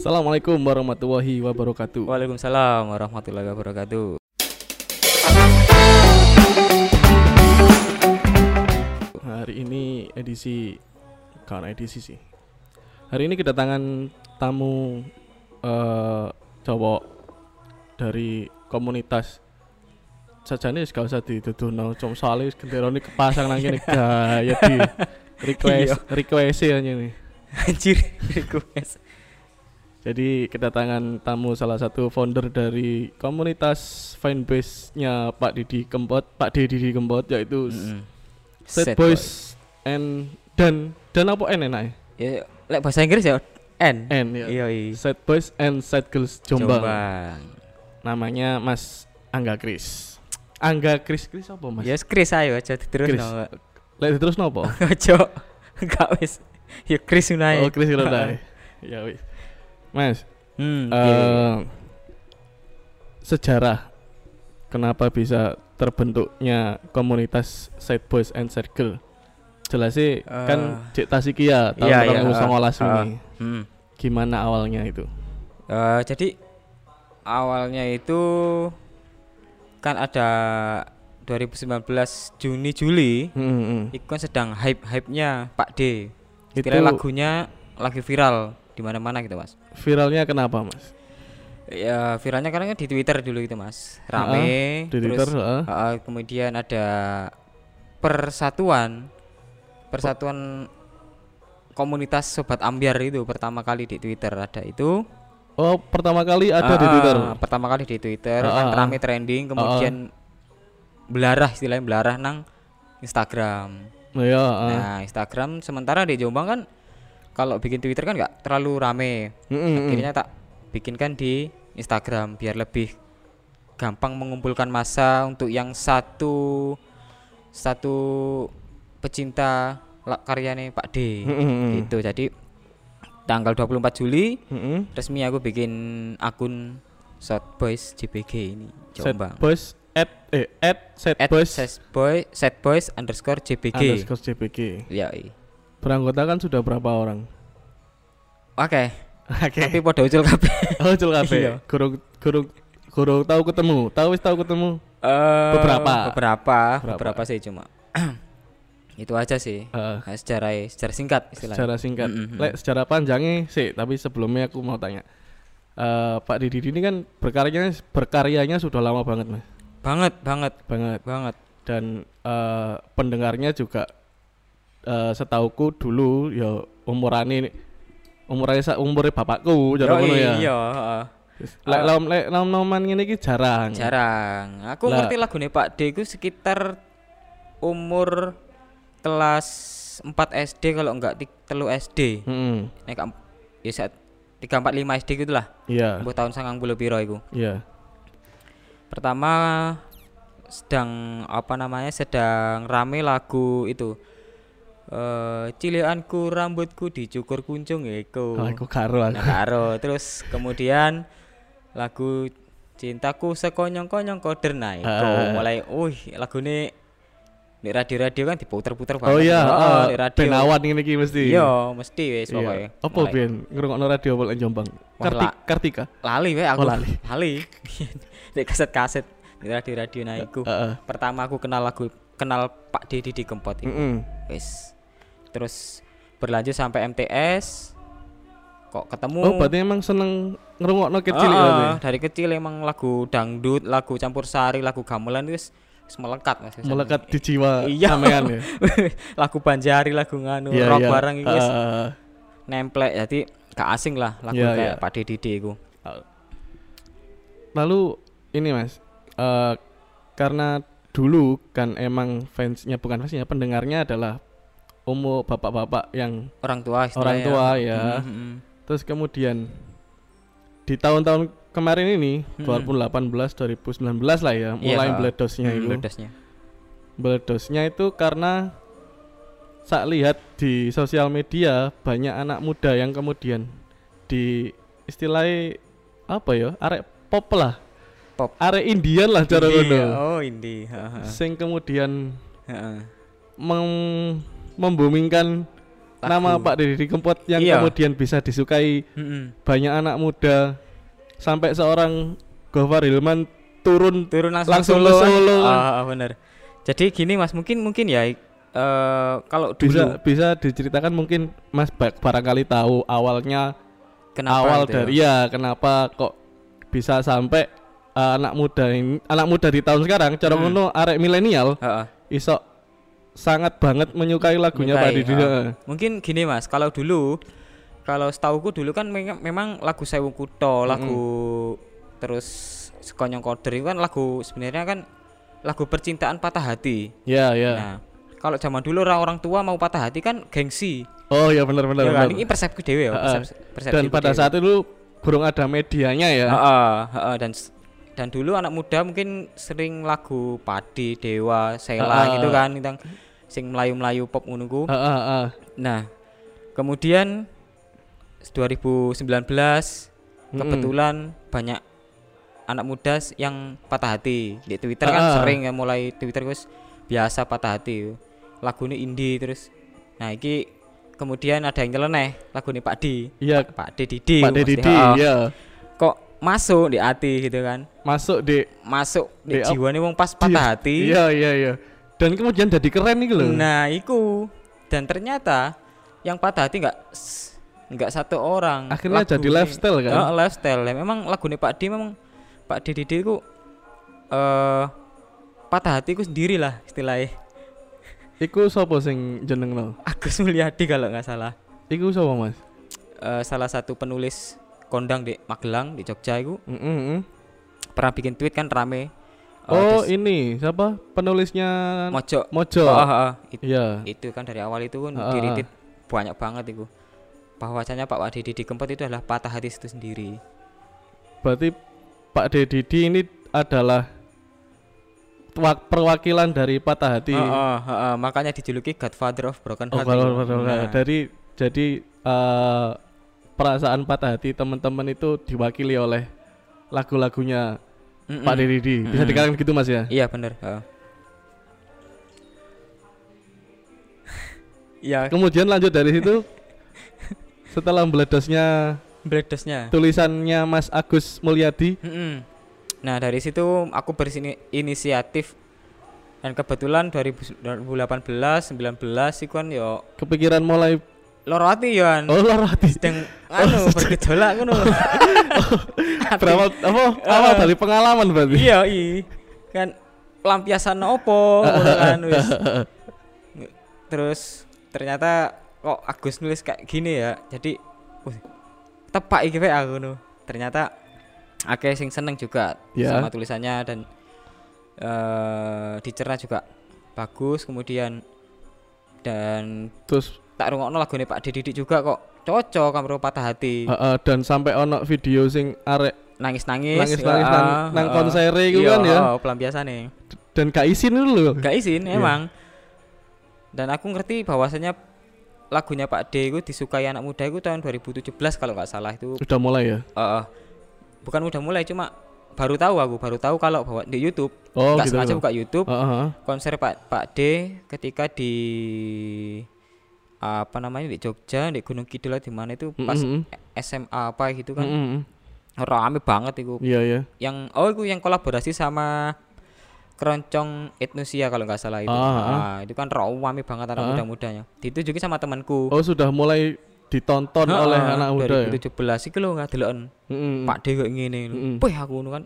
Assalamualaikum warahmatullahi wabarakatuh. Waalaikumsalam warahmatullahi wabarakatuh. Hari ini edisi kan edisi sih. Hari ini kedatangan tamu eh cowok dari komunitas sajane gak usah dituduhno cum soalnya genderone kepasang nang kene gaya di request request aja nih. Anjir, request. Jadi kedatangan tamu salah satu founder dari komunitas fanbase-nya Pak Didi Kempot, Pak Didi Kempot yaitu Mm-mm. Sad Sad Boys and dan dan apa N enaknya? Ya, lek bahasa Inggris ya N. N ya. Iya, iya. Sad Boys and Sad Girls Jombang. Jombang. Namanya Mas Angga Kris. Angga Kris Kris apa Mas? Ya Chris ayo aja terus no. Lek terus nopo? Ojo. Enggak wis. Ya Chris oh unae. Kris Rodai. ya wis. Mas, Hmm. eh iya. sejarah kenapa bisa terbentuknya komunitas Sad Boys and Girl? Jelas sih kan Eh, Cek Tasikia tahun iya, iya, 2019 eh, ini. Hmm. Gimana awalnya itu? Eh, jadi awalnya itu kan ada 2019 Juni Juli Hmm, hmm. itu kan sedang hype-hype-nya Pak D. Itu Kira lagunya lagi viral di mana-mana gitu, Mas. viralnya kenapa, Mas? Ya viralnya karena di Twitter dulu itu, Mas. Rame Di terus Twitter, heeh. uh, kemudian ada persatuan persatuan komunitas sobat ambiar itu pertama kali di Twitter ada itu Oh, pertama kali ada di Ah, Twitter. pertama kali di Twitter Ah, kan rame trending kemudian belarah istilahnya belarah nang Instagram Oh, iya, ah. nah Instagram sementara di Jombang kan kalau bikin Twitter kan nggak terlalu rame Mm, mm, mm. akhirnya tak bikinkan di Instagram biar lebih gampang mengumpulkan massa untuk yang satu satu pecinta karyanya Pak D Mm, mm, mm. gitu jadi tanggal 24 Juli Mm, mm. resmi aku bikin akun Short Boys JPG ini Sad Jombang Boys at eh at Sad At Boys Set Boy Set Boys underscore JPG underscore JPG. ya iya. Beranggota kan sudah berapa orang? oke Oke. tapi pada ucul kabeh Oh, cul kabeh. Iya. Guru guru guru tahu ketemu. Tahu wis tahu ketemu. Eh, Beberapa. beberapa Beberapa. beberapa sih cuma itu aja sih Heeh. Nah, secara secara singkat istilahnya secara singkat. Mm, mm, mm. Lek secara panjangnya sih, tapi sebelumnya aku mau tanya. Eh Pak Didi ini kan berkaryanya berkaryanya sudah lama banget, Mas. banget banget Banget. banget Dan eh pendengarnya juga eh setauku dulu ya umurane umurnya sa umurnya bapakku jare ngono ya. iya heeh. Lek Ah. lom lek nom-noman ngene iki jarang. jarang aku Lah. ngerti lagu Pak D itu sekitar umur kelas 4 SD kalau enggak ti- telu SD Heeh. nek kam- ya saat 3 4 5 SD gitu lah Iya, Mbok tahun sangang puluh piro iku iya. pertama sedang apa namanya sedang rame lagu itu eh cilianku rambutku dicukur kuncung iku Oh, aku karo aku. nah karo terus kemudian lagu cintaku sekonyong-konyong koder nah iku Ah. mulai wih lagu ini di radio-radio kan diputer-puter Oh iya, Heeh, heeh, di radio ben awan ngene iki mesti. iya mesti wis Iya. pokoke Apa Mulai- ben ngrungokno radio Pol Jombang? Wah, Karti, lah. Kartika. lali we aku Oh, lali. lali di kaset-kaset di radio-radio nah iku Heeh. pertama aku kenal lagu kenal Pak Didi di Kempot itu Heeh. wis terus berlanjut sampai MTS kok ketemu Oh, berarti emang seneng ngrungokno kecil Heeh, berarti. dari kecil emang lagu dangdut lagu campur sari lagu gamelan itu wis melekat mas Melekat di jiwa Iya. sampean ya. lagu banjari lagu nganu Iya, rock iya. bareng itu Heeh. nemplek jadi gak asing lah lagu Iya, kayak iya. Pak Didi iku Lalu ini Mas, eh karena dulu kan emang fansnya bukan fansnya pendengarnya adalah umur bapak-bapak yang orang tua orang tua ya. Mm, mm, mm. Terus kemudian di tahun-tahun kemarin ini Mm-mm. 2018 2019 lah ya, Iya, mulai ha. meledosnya Hmm, itu. meledosnya. Meledosnya itu karena saya lihat di sosial media banyak anak muda yang kemudian di istilahnya apa ya, arek pop lah. Pop. Arek Indian lah cara oh ha, ha. Sing kemudian Heeh. mem- membumingkan nama Pak Deddy Kempot yang Iya. kemudian bisa disukai Mm-mm. banyak anak muda sampai seorang Gofar Hilman turun turun langsung, Langsung solo, kan? Solo? Ah, bener jadi gini mas mungkin mungkin ya eh kalau dulu bisa bisa diceritakan mungkin Mas ba- barangkali tahu awalnya kenapa awal gitu dari ya? ya kenapa kok bisa sampai uh, anak muda ini anak muda di tahun sekarang cara Hmm. arek milenial Heeh. iso sangat banget menyukai lagunya Pak Didi. ah. mungkin gini mas kalau dulu kalau setauku dulu kan memang, memang lagu Sewu Kuto lagu terus Sekonyong Koder itu kan lagu sebenarnya kan lagu percintaan patah hati Ya ya. nah kalau zaman dulu orang orang tua mau patah hati kan gengsi Oh ya benar benar. ya kan? benar. ini persepsi dewe ya persepsi, persepsi Dan pada saat itu belum ada medianya ya. Heeh, heeh, dan s- dan dulu anak muda mungkin sering lagu Padi, Dewa, Sela gitu kan tentang sing melayu-melayu pop ngono ku. Heeh, heeh. Nah, kemudian 2019 Mm-mm. kebetulan banyak anak muda yang patah hati di Twitter kan Ah. sering ya mulai Twitter wis biasa patah hati. Lagu ini indie terus. Nah, iki kemudian ada yang nyeleneh lagu ini Pak Di. Iya, Pak D Didi. Pak mesti, Didi heeh. ya. Kok masuk di hati gitu kan. Masuk di Masuk Di di jiwa nih wong pas patah hati. Iya iya iya. Dan kemudian jadi keren nih loh. Nah, iku. Dan ternyata yang patah hati enggak enggak satu orang. Akhirnya jadi lifestyle kan? Heeh, lifestyle. Ya, Memang lagu Pak D memang Pak D Didi ku eh patah hatiku sendiri lah istilahnya. Iku sapa sing jenengno? Agus Mulyadi kalau nggak salah. Iku sapa Mas? Eh, salah satu penulis kondang di Magelang di Jogja itu Mm, mm, mm. pernah bikin tweet kan rame. Oh, terus ini siapa? Penulisnya Mojo. Mojo. Oh, ah, ah, it- Iya. itu kan dari awal itu kan Ah, ah, diritit banyak banget itu bahwasanya Pak Wadi Didi Kempot itu adalah patah hati itu sendiri Berarti Pak Deddy ini adalah wa- perwakilan dari patah hati. Heeh, heeh, makanya dijuluki Godfather of Broken Oh, Heart kalau- Nah, dari jadi eh, perasaan patah hati teman-teman itu diwakili oleh lagu-lagunya mm-mm. Pak Deddy. Bisa Mm-mm. dikatakan gitu Mas ya? iya bener heeh. ya Kemudian lanjut dari situ setelah meledosnya bledosnya tulisannya Mas Agus Mulyadi Mm-mm. nah dari situ aku berinisiatif dan kebetulan 2000 2018 19 itu kan yo kepikiran mulai loro hati yo kan oh lara hati sedang anu bergejolak ngono. Berawal apa awal dari pengalaman berarti? Iya iya kan pelampiasan opo kan wis. Terus ternyata kok Agus nulis kayak gini ya jadi wih, tepak iki aku ngono. Ternyata akeh sing seneng juga Ya. sama tulisannya dan eh dicerna juga bagus kemudian. Dan terus tak rungokno lagune Pak Didi juga kok. Cocok karo patah hati. Uh, uh, dan sampai ono video sing arek nangis-nangis. Nangis-nangis ya, nang- ah, nang ah. konsere iku Iya, kan ya? oh, pelampiasane dan gak izin itu loh gak izin Iya. emang. Dan aku ngerti bahwasanya lagunya Pak D itu disukai anak muda itu tahun 2017 kalau nggak salah itu. Udah mulai ya? Eh, bukan udah mulai cuma baru tahu aku baru tahu kalau bahwa di YouTube. Oh nggak gitu. sengaja buka YouTube. Uh, uh, uh. konser Pak Pak D ketika di apa namanya di Jogja di Gunung Kidul di mana itu pas Mm, mm, SMA apa gitu mm, kan mm, mm. rame banget itu iya ya yang oh itu yang kolaborasi sama keroncong etnosia kalau nggak salah itu Ah, ah. Ah, itu kan rame banget anak Ah. muda-mudanya ditunjukin sama temanku oh sudah mulai ditonton Heeh, oleh anak muda ya 2017 iki lho nggak deloken Mm, mm, mm. Pak D kok ngene Mm-mm. Wih aku kan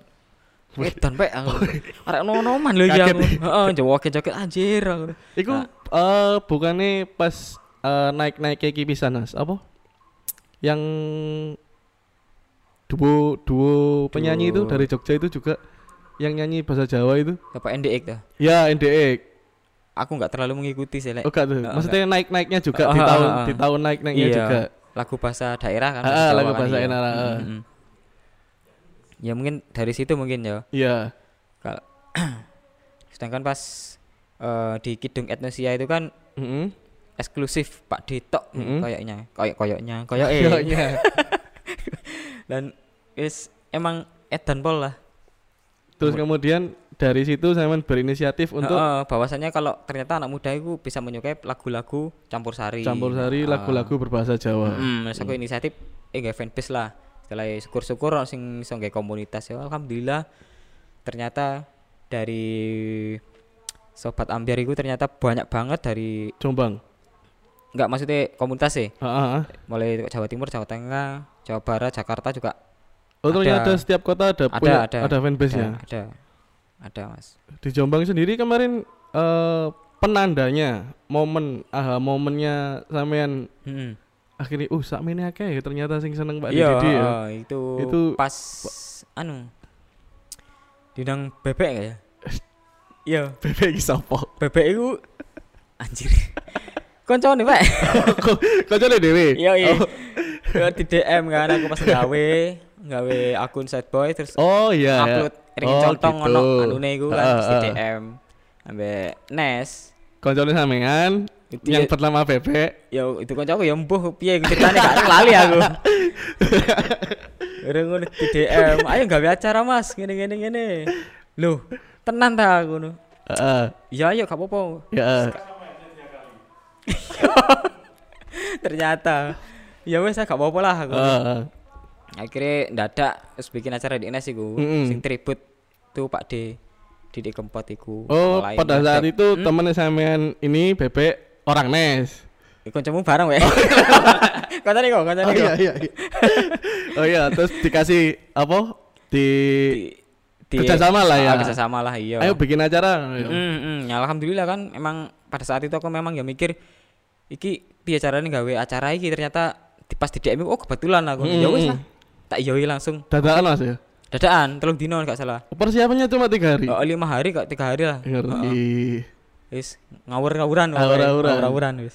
Edan pek aku. Arek nonoman lho ya aku. Heeh, joget-joget anjir aku. Iku Nah. eh bukannya pas eh, naik-naik kayak pisan Mas, apa? Yang duo duo penyanyi itu dari Jogja itu juga yang nyanyi bahasa Jawa itu. Bapak NDX dah. Ya, NDE. Aku nggak terlalu mengikuti sih, Lek. Oh, enggak tuh. Maksudnya naik-naiknya juga Oh, di ah, tahun ah, ah. di tahun naik-naiknya Iya. juga. Lagu bahasa daerah kan. Ah, lagu kan, bahasa iya. daerah, ah. Mm, mm, mm. Ya mungkin dari situ mungkin ya. Iya. Kalau sedangkan pas eh, di Kidung Etnosia itu kan Heeh. Eksklusif Pak Dito Mm-mm. kayaknya. Kayak koyoknya, koyok. Kayaknya. Dan wis emang edan pol lah. Terus kemudian dari situ sampean berinisiatif untuk Heeh, bahwasanya kalau ternyata anak muda itu bisa menyukai lagu-lagu campur sari. campur sari lagu-lagu berbahasa Jawa. Hmm, terus aku inisiatif eh fanbase lah. Setelah syukur-syukur sing iso nggawe komunitas ya alhamdulillah ternyata dari sobat ambiar itu ternyata banyak banget dari Jombang. Nggak maksudnya komunitas sih Heeh, heeh. mulai Jawa Timur Jawa Tengah Jawa Barat Jakarta juga Oh ternyata Ada. setiap kota ada, ada punya ada ada fanbase-nya. ada ada mas Di Jombang sendiri kemarin eh, penandanya momen aha momennya sampean Hmm. akhirnya uh sakmene akeh ya ternyata sing seneng Pak iya Didi ya. itu, Itu- pas anu didang bebek ya iya Bebek iki sapa? bebek itu anjir konco nih pak Kok kancane dhewe. iya iya Oh. Di DM kan aku pas gawe gawe akun sad boy terus Oh iya. ya. upload ring Oh, contong gitu. ono anune iku kan Ah, terus di. DM ambek Nes Kancane sampean Itu yang ya- pertama bebek. ya itu aku ya mbuh piye ceritane gak lali aku Orang ngono di DM, ayo gawe acara Mas, ngene ngene. Loh, tenan ta aku ngono. Heeh. Ya ayo gak apa-apa. Ya. Ternyata ya wes gak apa-apa lah aku. Heeh. Akhirnya ndadak terus bikin acara di Ines iku, Mm-mm. sing tribute tuh Pak D. Didik Kempot iku. Oh, Mulai pada saat itu Hmm? temennya sampean ini bebek orang Nes. Ya, Kancamu bareng weh. Kancane kok, kancane Oh kok. iya iya. iya. oh iya, terus dikasih apa? Di, Di, kerjasama lah ya. Ah, kerjasama lah iya. Ayo bikin acara. Mm, mm, ya alhamdulillah kan emang pada saat itu aku memang ya mikir iki piye carane gawe acara iki ternyata di pas di DM oh kebetulan aku. Ya wis lah. Tak yoi langsung. Dadakan Mas ya. Dadaan telung dino gak salah. Persiapannya cuma tiga hari. Oh, lima hari kok tiga hari lah. Ngerti. Wis ngawur-ngawuran pokoknya. Ngawur-ngawuran. Ngawur-ngawuran wis.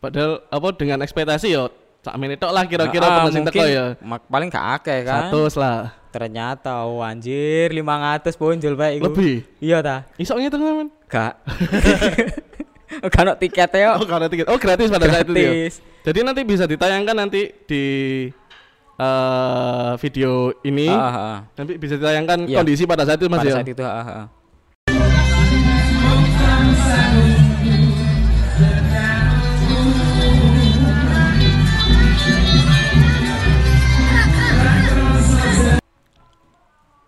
Padahal apa dengan ekspektasi yo sak menit tok lah kira-kira Ah, sing mungkin teko ya. mak- paling gak akeh kan. Satu lah. Ternyata oh anjir 500 ponjol bae iku. Lebih. Iya ta? Iso ngitung teman. Gak. Ono tiketnya. Oh, karena tiket. Oh, gratis pada saat itu ya. Jadi nanti bisa ditayangkan nanti di eh, video ini. Ah, ah. Nanti bisa ditayangkan Iya. kondisi pada saat itu Mas Pada ya. saat itu, ah, ah.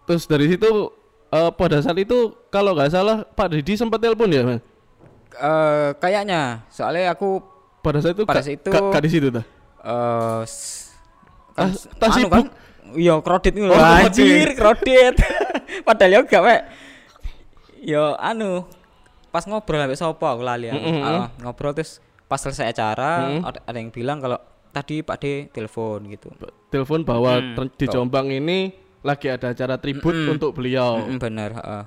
Terus dari situ eh, pada saat itu kalau nggak salah Pak Didi sempat telepon ya, Mas? Eh, kayaknya soalnya aku Pada saat itu Pada saat itu- ka- ka di situ dah. eh s- Ah, kan, tas anu sibuk. iya kredit ngono Oh, anjir kredit padahal ya gak wek yo anu pas ngobrol sampai sopo aku lali aku. Mm-mm. Ah, ngobrol terus pas selesai acara Mm. ada, ada yang bilang kalau tadi Pak D telepon gitu Telepon bahwa Mm, di. Jombang ini lagi ada acara tribut Mm-mm. untuk beliau. Mm-mm, bener heeh.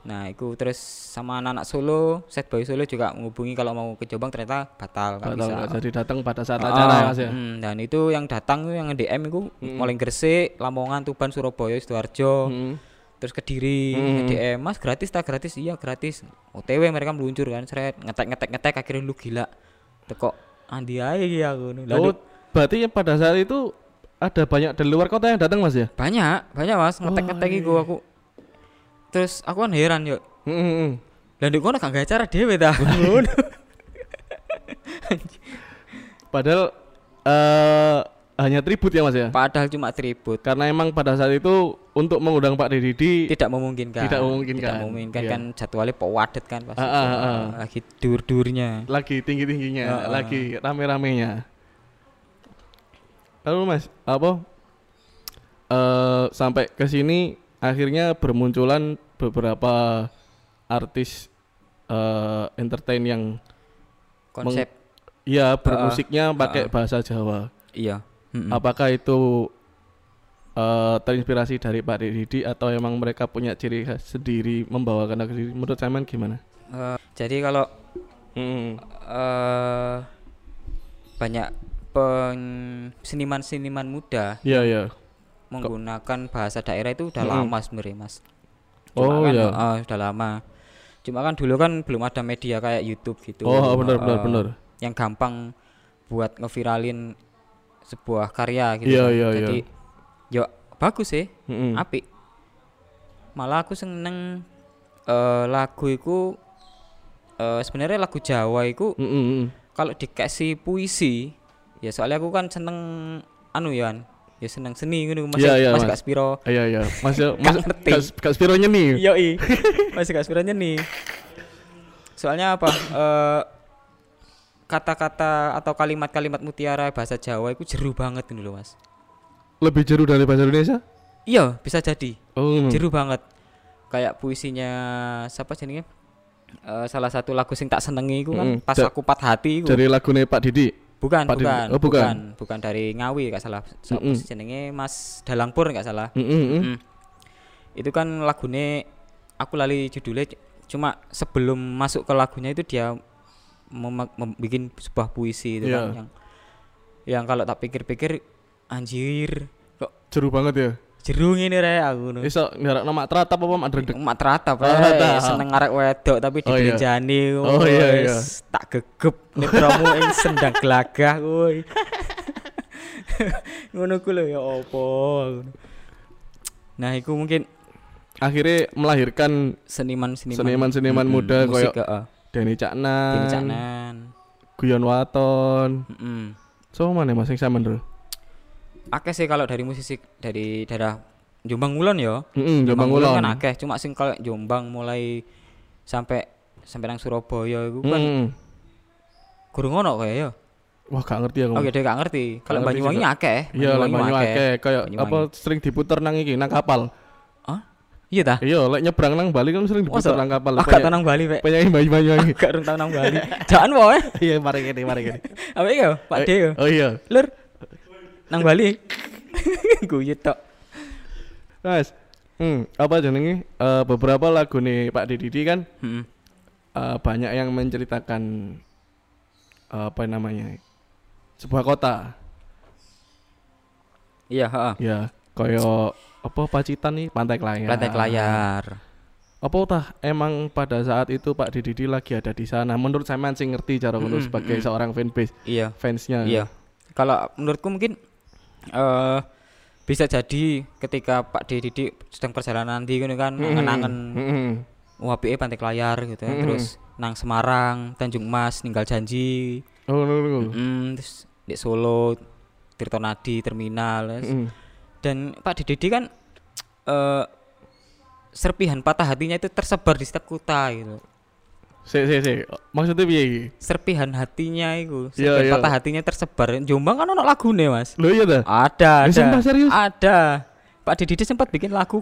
Nah itu terus sama anak-anak Solo set boy Solo juga menghubungi kalau mau ke Jombang ternyata batal tahu, bisa jadi datang pada saat Ah, acara ya, Mas ya. mm, dan itu yang datang yang DM itu Mm. mulai Gresik, Lamongan, Tuban, Surabaya, Sidoarjo, Mm. terus Kediri, Mm. DM, Mas gratis tak gratis? Iya gratis. OTW mereka meluncur kan, seret ngetek ngetek ngetek akhirnya lu gila. Teko andi aja ya aku. nih. Oh, Lalu berarti pada saat itu ada banyak dari luar kota yang datang Mas ya? banyak banyak mas ngetek ngetek Oh, iku aku. Terus aku kan heran yuk. Mm, mm, mm. Lah ndek kono gak gawe acara dhewe ta. Ngono. Padahal eh hanya tribut ya Mas ya? Padahal cuma tribut. Karena emang pada saat itu untuk mengundang Pak Didi Tidak memungkinkan. Tidak memungkinkan. Tidak memungkinkan Iya. kan jadwalnya pawadet kan pasti. Ah, ah, ah, ah. Lagi dur-durnya. lagi tinggi-tingginya, Heeh. lagi rame-ramenya. Lalu Mas, apa eh sampai ke sini akhirnya bermunculan beberapa artis eh entertain yang Konsep ya bermusiknya pakai heeh. bahasa Jawa. iya. Mm-mm. Apakah itu eh terinspirasi dari Pak Didi atau emang mereka punya ciri khas sendiri membawakan lagu sendiri? Menurut Saman gimana? Eh, jadi kalau Hmm. eh banyak seniman-seniman muda Iya, iya. Menggunakan bahasa daerah itu udah Mm-mm. lama sebenarnya mas. Oh, kan, iya. eh, sudah lama. Cuma kan dulu kan belum ada media kayak YouTube gitu. Oh, benar benar eh, benar. Yang gampang buat ngeviralin sebuah karya gitu. Iya, kan. iya, iya. Jadi yo bagus sih, Mm-mm. apik. Malah aku seneng eh, lagu iku eh, sebenarnya lagu Jawa iku Mm, mm, mm. kalau dikasih puisi ya soalnya aku kan seneng anu ya. Ya seneng seni ngono masih iya, masih Mas. gak spiro Iya iya, Mas. Kak, Kak Spiro nyeni. Iya masih gak spiro nih soalnya apa eh, kata-kata atau kalimat-kalimat mutiara bahasa Jawa itu jeru banget ini loh mas Lebih jeru dari bahasa Indonesia? iya bisa jadi Oh. mm. jeru banget kayak puisinya siapa jenenge Eh, salah satu lagu sing tak senengi iku kan Mm-mm. pas aku patah hati iku Dari lagune Pak Didi. Bukan Pak bukan, Oh, bukan. bukan bukan dari Ngawi gak salah Mm-mm. sih jenenge Mas Dalangpur gak salah Mm, mm, mm. Mm. itu kan lagune aku lali judulnya cuma sebelum masuk ke lagunya itu dia membuat sebuah puisi itu Iya. kan yang yang kalau tak pikir-pikir anjir kok Jeru banget ya. Jerung ini re aku nu. Iso ngarakno mak teratap apa mak dredeg? Mak teratap Oh, teratap. seneng arek wedok tapi Oh, iya. Oh, iya, iya. tak gegep nek promo ing sendang gelagah kuwi ngono ku lho ya opo nah iku mungkin Akhirnya melahirkan seniman-seniman Seniman-seniman Mm-mm, muda musik koyo Denny Caknan, Dini Caknan Guyon Waton. Mm-mm. So mana Mas sing sampean, Bro? Akeh sih kalau dari musisi dari daerah Jombang Ngulon ya Heeh, Jombang Ulon. kan akeh cuma sing kalau Jombang mulai sampai sampai nang Surabaya itu kan Mm. kurang ono kayak ya Wah, gak ngerti aku. oke deh gak ngerti kalau Gak ngerti Banyuwangi akeh Iya, lah banyu akeh kayak Banyuwangi. apa sering diputer nang iki nang kapal. Hah? iya ta Iya, lek nyebrang nang Bali kan sering diputer nang kapal. Ah, gak nang Bali Pak Penyanyi banyu-banyu iki. gak rung nang Bali jangan wae Iya, mari kene, mari kene. apa ya Pak Eh, De Oh iya. lur nang Bali guyu tok Mas. Hmm, apa jenenge? Eh, beberapa lagu nih Pak Didi kan Heeh. eh, banyak yang menceritakan eh, apa namanya? sebuah kota. iya heeh Ya, koyo apa Pacitan nih Pantai Kelayar. Lantai layar Apa tah emang pada saat itu Pak Didi lagi ada di sana? Menurut saya sing ngerti cara ngono Mm-mm, sebagai mm-mm. seorang fanbase iya fansnya. Iya. Kalau menurutku mungkin eh bisa jadi ketika Pak Didi sedang perjalanan nanti kan kan Mm-mm. angen-angen Mm-mm. WPE Pantai Layar gitu ya. Mm-mm. Terus nang Semarang, Tanjung Mas, ninggal janji. Oh, no, no. Mm, terus di Solo, Tirto Nadi, terminal. terus- Mm-mm. Dan Pak Didi kan eh serpihan patah hatinya itu tersebar di setiap kota gitu. Si, si, si. Maksudnya piye iki? Serpihan hatinya itu, Iya, serpihan iya. patah hatinya tersebar. Jombang kan ono lagune, Mas. Lho iya dah. Ada, Ya, ada. sumpah, serius? Ada. Pak Didi sempat bikin lagu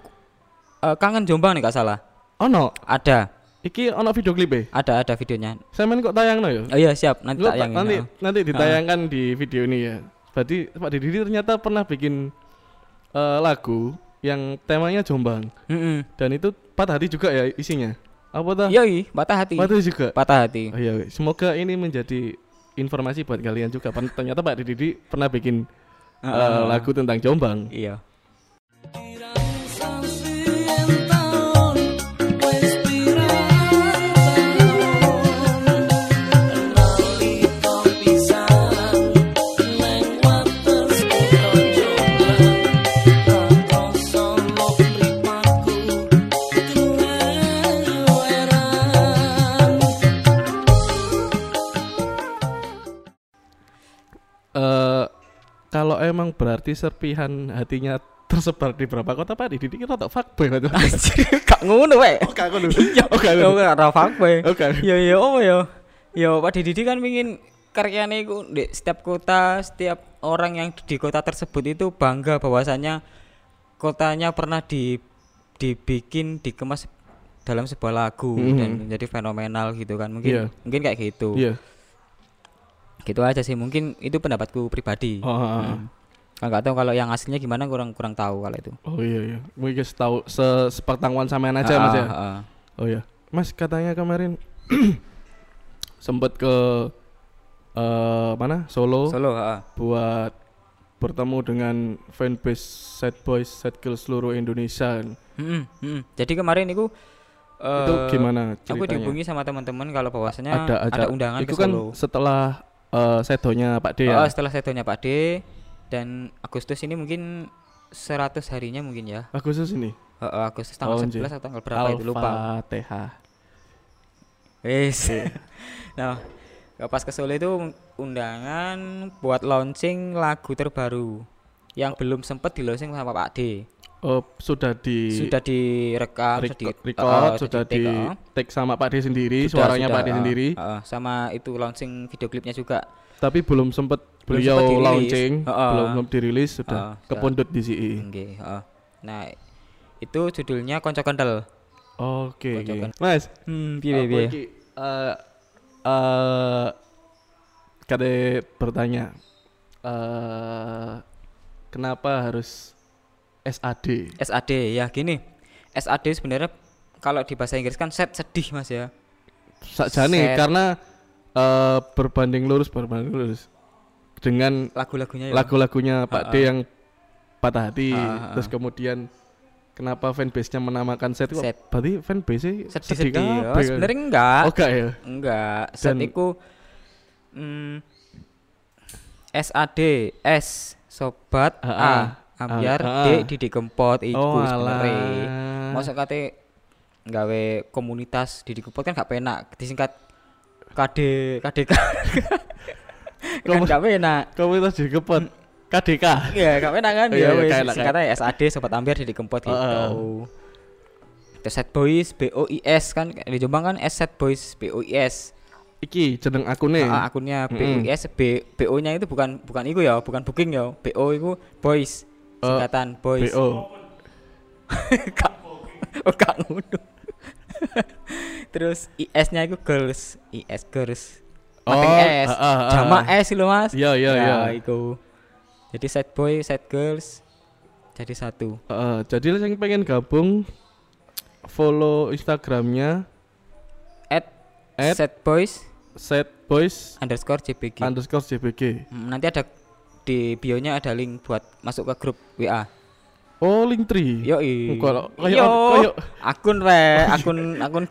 eh, Kangen Jombang nih gak salah. Ono. Ada, Iki ono video klip ada ada videonya. Sampean kok tayangno ya? Oh iya siap, nanti Lo tak ta- yang nanti nanti ditayangkan di video ini ya. Berarti Pak Didi ternyata pernah bikin eh, lagu yang temanya Jombang Heeh. dan itu patah hati juga ya isinya. Apa tuh? Yoi, patah hati. Patah hati juga. Patah hati. Oh iya, semoga ini menjadi informasi buat kalian juga. Ternyata Pak Didi pernah bikin eh, Heeh. lagu tentang Jombang. Iya. Kalau emang berarti serpihan hatinya tersebar di beberapa kota Pak Didi kira tak fuckboy Pak. Anjir, gak ngono wae. Oh gak ngono. Oh gak Yo ngono. ora fuckboy. Oh gak. Yo yo apa yo? Yo Pak Didi kan pengin karyanya itu di setiap kota, setiap orang yang di kota tersebut itu bangga bahwasanya kotanya pernah di dibikin dikemas dalam sebuah lagu Mhm. dan menjadi fenomenal gitu kan. Mungkin Iya. mungkin kayak gitu. Iya. Gitu aja sih mungkin itu pendapatku pribadi. Oh, oh, oh. Hmm. Nggak tahu kalau yang aslinya gimana kurang kurang tahu kalau itu. Oh iya iya. Mungkin tahu se sepengetahuan sampean aja Ah, Mas ya. ah, ah. Oh iya. Mas katanya kemarin sempet ke eh mana? Solo, Solo, ah. buat bertemu dengan fanbase Sad Boys, Sad Girls seluruh Indonesia. Mm-mm, mm-mm. Jadi kemarin itu itu eh, gimana Aku ceritanya? dihubungi sama teman-teman kalau bahwasanya ada ada, undangan itu ke kan Solo. setelah eh, sedonya Pak D Oh, ya. setelah setonya Pak D dan Agustus ini mungkin 100 harinya mungkin ya. Agustus ini. Heeh, Agustus tanggal Oh, 11 nggih. atau tanggal berapa itu lupa. Al-Fatihah. Wis. Nah, pas ke Solo itu undangan buat launching lagu terbaru yang belum sempat di launching sama Pak D. Oh, sudah di Sudah direkam, record, sudah di record, eh, sudah di eh. take sama Pak D sendiri, Sudah, suaranya sudah, Pak D eh, sendiri. eh, sama itu launching video klipnya juga. Tapi belum sempat Belum beliau sempet dirilis. launching, Heeh. belum belum dirilis sudah Heeh, sudah. kepundut di CI. Nggih, heeh. Nah, itu judulnya Konco Kental. Oke, oke. Pojokan. Mas, Hmm, apa iki, eh eh kade bertanya eh kenapa harus SAD? SAD ya gini. SAD sebenarnya kalau di bahasa Inggris kan set sedih Mas ya. Sakjane karena eh berbanding lurus berbanding lurus dengan Lagu-lagunya ya. lagu-lagunya Pak D yang patah hati Ha-ha. terus kemudian kenapa fanbase-nya menamakan set, kok Set. berarti fanbase sedih-sedih. kabeh Oh, kan? sebenarnya enggak. oh enggak ya Enggak, set Dan- iku mm, SAD S sobat Ah, A ah. ambiar Ah, ah. D Didi Kempot iku oh sebenarnya. Masa kate gawe komunitas Didi Kempot kan gak penak disingkat KD KDK. kan gak penak. komunitas di kepot KDK Iya, gak penak kan iya, ya wis kayak lah, singkatnya SAD sobat ambiar Didi Kempot gitu. Heeh. Terus Set Boys BOIS kan di Jombang kan S Set Boys BOIS. iki jeneng akune Ah, akunnya Mm-mm. BUIS B BO nya itu bukan bukan itu ya bukan booking ya BO itu boys Oh, singkatan boys BO Kak. oh kak ngono terus IS nya itu girls IS girls Oh, Mating S. ah, ah, ah. jamak S lho mas. Iya, iya, Ya, iya. iku. Jadi set boy set girls jadi satu. Heeh, jadi yang pengen gabung follow Instagramnya. At, At- set boys. set boys underscore JPG underscore JBG Hmm, nanti ada di bio nya ada link buat masuk ke grup WA oh link tree. Kalau- kayak Yo, on- kayak- akun re, akun akun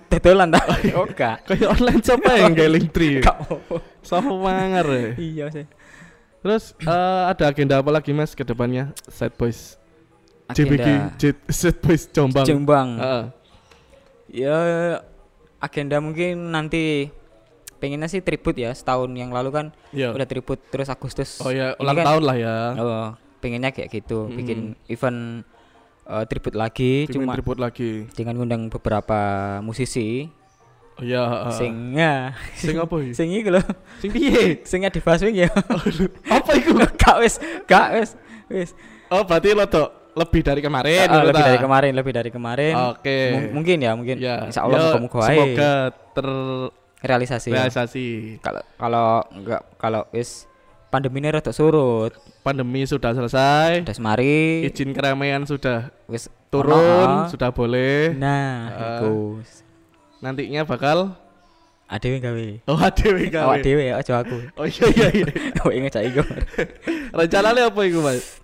ta. Oh enggak. kayak online shop yang kayak link tree sama mangar ya. Iya sih. terus eh, ada agenda apa lagi mas ke depannya set boys JBG Agenda J- set boys Jombang Jombang. Heeh. Ya agenda mungkin nanti pengennya sih tribut ya setahun yang lalu kan Iya. udah tribut terus Agustus oh ya ulang kan- tahun lah ya oh pengennya kayak gitu Mm-mm. bikin event eh, tribut lagi Bikin cuma tribut lagi. dengan ngundang beberapa musisi. Oh ya heeh. sing ya. Sing apa iki? Sing iku lho. Sing piye? Sing di Baswing ya. Apa itu gak wis gak wis wis. Oh berarti lo tuh lebih dari kemarin menurut lebih dari kemarin lebih dari kemarin. Oke. Mung- mungkin ya mungkin. Ya. Insya Allah ae semoga realisasi ya. terrealisasi kalau kalau enggak kalau wis pandemi ini rada surut. Pandemi sudah selesai. Udah semari. Izin keramaian sudah wis turun ono, sudah boleh. Nah Ah. iku nantinya bakal? Adewe gawe. Oh adewe gawe. Awak dhewe aja aku. Oh iya iya iya. Inget cak iku rencananya apa itu mas?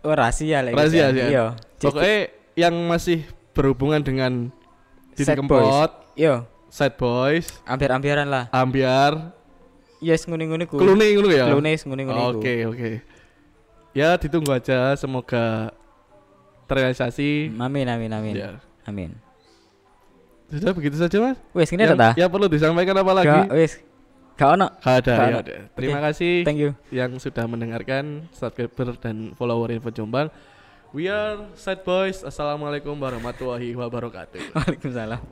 Oh rahasia lah Rahasia, ya? iya. Pokoknya yang masih berhubungan dengan Didi Kempot yo Sad Boys. Ambiar-ambiaran lah. Ambiar yes ngene-ngene ku Kelune ngono ya? Kelune ngene-ngene iku. oke oke. Ya ditunggu aja semoga terrealisasi. Amin amin amin. Ya. Amin. Sudah begitu saja mas? Wes ini ada yang perlu disampaikan apa lagi? Gak wes. Gak ono. Gak ada Gak ya ada. terima kasih thank you. yang sudah mendengarkan subscriber dan follower info Jombang. We are Sad Boys. Assalamualaikum warahmatullahi wabarakatuh. Waalaikumsalam